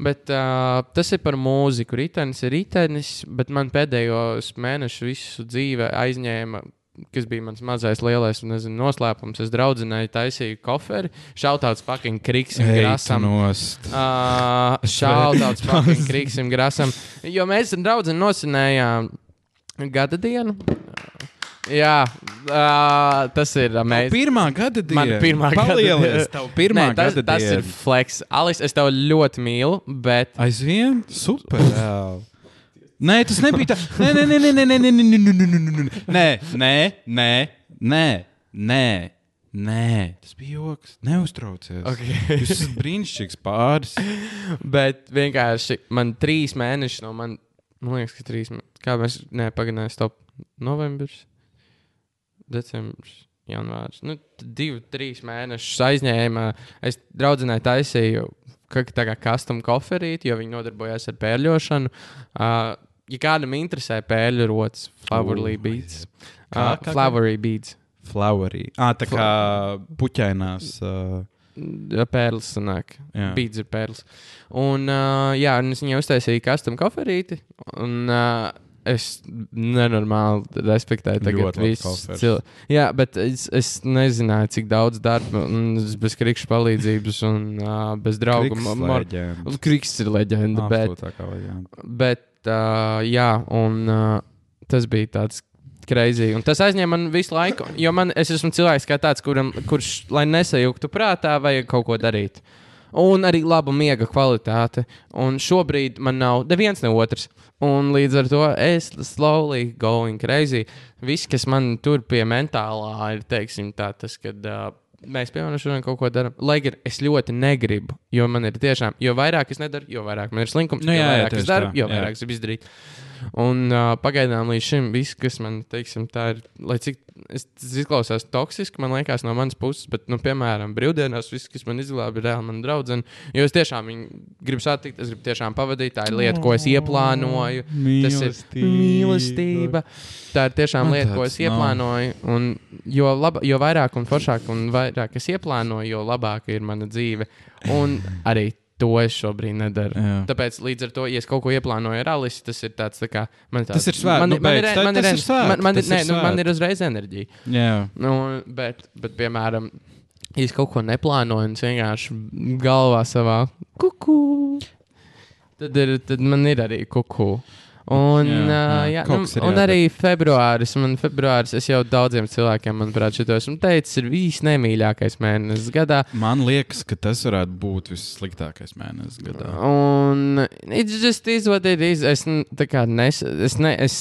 Bet uh, tas ir par mūziku. Ritenis ir ritenis, bet man pēdējos mēnešus visu dzīvi aizņēma. Kas bija mans mazais, lielais nezinu, noslēpums. Es draudzinēju, taisīju koferi. Šautauts fucking kriksim, grasam. Uh, Šautauts fucking kriksim, grasam. Jo mēs draugu nosinējām gada dienu. Jā, uh, tas ir amazing. Pirmā gada diena. Mana pirmā gada Palielies, diena. Tavu pirmā Nē, tas, gada tas ir diena. flex. Alis, es tev ļoti mīlu, bet Aizvien? Super. Nē, tas nebija tā. Nē, nē, nē, nē, nē, nē, nē, nē, nē, nē, nē, nē, nē, nē, nē, nē, nē, nē, tas bija joks. Neuztraucies. Okay. Jūs esat brīnišķīgs pāris. Bet vienkārši man trīs mēneši no man, man liekas, ka trīs mēneši. Kā mēs nepagaidām, stop. Novembris, decembris, janvārs. Nu, divi, trīs mēnešus aizņēma. Es draudzenei taisīju ka, tā kā custom koferīti, jo viņi nodarbojās ar pērļošanu. Uh, ja kādam interesē pērļu rotas, flowery Ū, beads. Kā, Uh, kā, kā? flowery beads. Flowery. Ah, tā kā puķainās. Uh, Ja Pērlis sanāk. Beats ir pērlis. Un, uh, jā, un es viņai uztaisīju custom koferīti. Un, uh, Es nenormāli respektēju tagad visus cilvēkus. Jā, bet es, es nezināju, cik daudz darba, un bez krikšņa palīdzības un uh, bez draugu. Kriks Ma- Mar- leģenda. Kriks ir leģenda, bet, bet uh, jā, un uh, tas bija tāds Crazy. Un tas aizņēma man visu laiku. Jo man, es esmu cilvēks, tāds, kuram, kurš, lai nesajūgtu prātā, vajag kaut ko darīt. Un arī laba miega kvalitāte. Un šobrīd man nav neviens ne otrs. Un līdz ar to es slowly going crazy. Viss, kas man tur pie mentālā ir, teiksim, tā, tas, kad uh, mēs, piemēram, šodien kaut ko darām. Lai gan es ļoti negribu, jo man ir tiešām, jo vairāk es nedaru, jo vairāk man ir slinkums, Nu jo jā, jā, vairāk tieši es daru, tā, jo jā. vairāk es gribu izdarīt. Un uh, pagaidām līdz šim viss, kas man, teiksim, tā ir, lai cik es, tas izklausās toksiski, man liekas, no manas puses, bet, nu, piemēram, brīvdienās viss, kas man izglāba, ir reāli mana draudzene. Jo es tiešām gribu satikt, es gribu tiešām pavadīt, tā ir lieta, ko es ieplānoju. Tas ir mīlestība. Tā ir tiešām Man lieta, ko es ieplānoju. Un jo, laba, jo vairāk un foršāk un vairāk es ieplānoju, jo labāka ir mana dzīve. Un arī to es šobrīd nedaru. Jā. Tāpēc, līdz ar to, ja es kaut ko ieplānoju ar Alisu, tas ir tāds, tā kā man ir Tas ir svēts, Man, nu, man, ir, beidz, tā- man, ir, ir svēts, man, man, ir, nē, ir nu, man ir uzreiz enerģija. Jā. Nu, bet, bet, piemēram, ja es kaut ko neplānoju un es vienkārši galvā savā kuku, tad, ir, tad man ir arī kuku. Un, Jā, jā, jā, jā, nu, un jādara. arī februāris. Man februāris, es jau daudziem cilvēkiem, manuprāt, šito esmu teicis, ir viss nemīļākais mēnesis gadā. Man liekas, ka tas varētu būt vissliktākais mēnesis gadā. Un it's just is what it is. Es, tā kā nes, es, ne, es,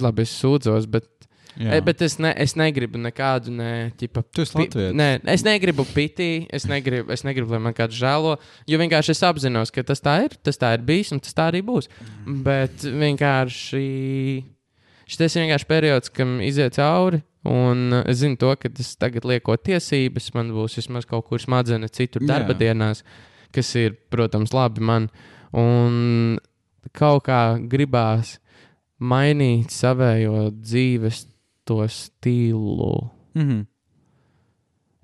labi, es sūdzos, bet. E, bet es, ne, es negribu nekādu, ne, ķipa, Tu esi latvietis. Nē, es negribu pitī, es negribu, es negribu, lai man kāds žēlo. Jo vienkārši es apzinos, ka tas tā ir, tas tā ir bijis un tas tā arī būs. Mm. Bet vienkārši šis ir vienkārši periods, kam iziet cauri. Un es zinu, to, ka tas tagad lieko tiesības, man būs vismaz kaut kur smadzenes citur Jā. darba dienās, kas ir, protams, labi man. Un kaut kā gribās mainīt savējo dzīves to stilu. Mhm.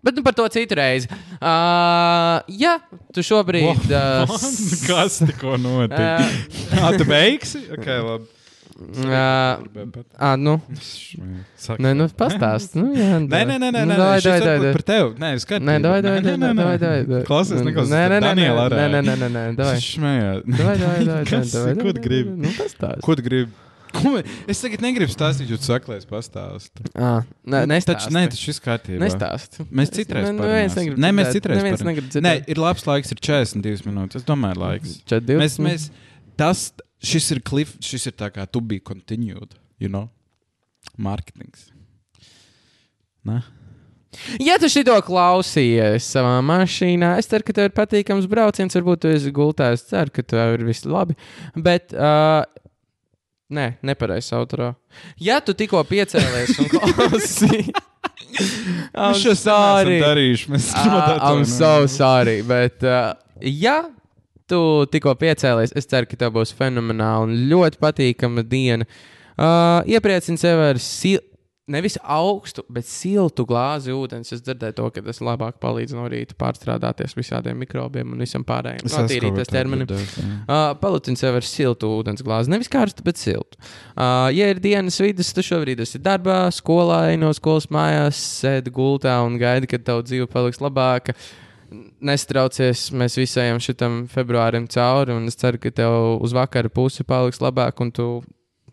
Bet nu, par to citu reizi. Uh, jā, tu šobrīd. Uh, Kas tikko notika? Ah, tu beigsi? Ok, labi. uh, ah, nu, nē, nu, pastāst. Nu, jā, Nē, nē, nē, nē, nē, davai, varbūt davai. par tevi. Nē, skatīt. Nē, davai, davai, davai, davai, davai, davai. Klausies, neklausies. Nē, nē, nē, nē, nē, nē, nē, nē, nē, davai. Šmējāt. Davai, davai, davai, Kas- davai, davai, ko tu gribi? Nu, pastāst. Ko tu gribi? Es tagad negribu stāstīt, jo tu es pastāstu. Ah, nē, nestāst. Taču, nē, tas šis kārtībā. Nestāst. Mēs citreiz Nu, neviens parunāsim. negrib Nē, mēs citreiz Neviens negrib Nē, dzirdēt. ir labs laiks, ir 42 minūtes. Es domāju, laiks. Čet divas Mēs, mēs, tas, šis ir cliff, šis ir tā kā to be continued, you know? Marketings. Nē? Ja tu šito klausījies savā mašīnā, es ceru, ka tev ir patīkams brauciens. Varbūt tu esi gultā. Es ceru, ka tev ir viss labi. Bet, uh, nē, nepareizs autorā. Ja tu tikko piecēlies un klausījies, I'm Mēs šo sorry. darījuši. Mēs Ah, I'm so sorry. Bet, uh, ja tu tikko piecēlies, es ceru, ka tev būs fenomenāla un ļoti patīkama diena. Uh, Iepriecini sevi ar siltu. Nevis augstu, bet siltu glāzi ūdens. Es dzirdēju to, ka tas labāk palīdz no rīta pārstrādāties visādiem mikrobiem un visam pārējiem. Nu, Attīrīties ķermenim. Uh, Palūdzi sev ar siltu ūdens glāzi. Nevis karstu, bet siltu. Uh, ja ir dienas vidus, tad šobrīd esi darbā, skolā, no skolas mājās, sēdi gultā un gaidi, kad tava dzīve paliks labāka. Nestraucies, mēs visi ejam šitam februārim cauri, un es ceru, ka tev uz vakara pusi paliks labāk, un tu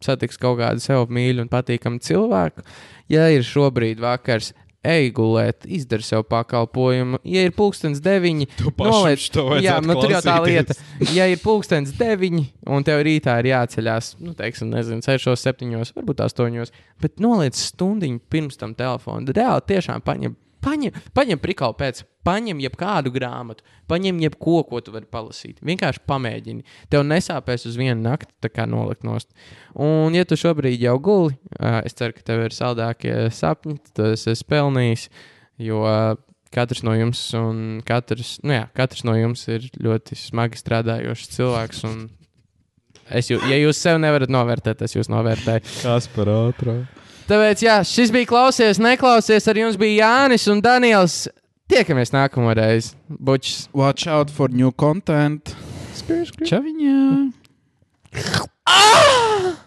satiks kaut kādu sev mīļu un patīkamu cilvēku. Ja ir šobrīd vakars, ej gulēt, izdari sev pakalpojumu. Ja ir pulkstenis deviņi, noliec- šito vajadzētu Jā, nu, tur jau tā lieta. Ja ir pulkstenis deviņi, un tev rītā ir jāceļās, nu, teiksim, nezinu, 6, 7, varbūt 8, bet noliec stundiņu pirms tam telefonu. Reāli tiešām paņem, paņem, paņem prikalu pēc, paņem jebkādu grāmatu, paņem jebko, ko tu vari palasīt. Vienkārši pamēģini. Tev nesāpēs uz vienu nakti, tā kā nolikt nost. Un, ja tu šobrīd jau guli, es ceru, ka tev ir saldākie sapņi, tas esi pelnījis, jo katrs no jums, un katrs, nu jā, katrs no jums ir ļoti smagi strādājošs cilvēks. Es jū, ja jūs sev nevarat novērtēt, es jūs novērtēju. Kas par ātrā? Tāpēc, jā, šis bija klausies, neklausies. Ar jums bija Jānis un Daniels. Tiekamies nākamā reize. Bučs. Watch out for new content. Čaviņā! Ah!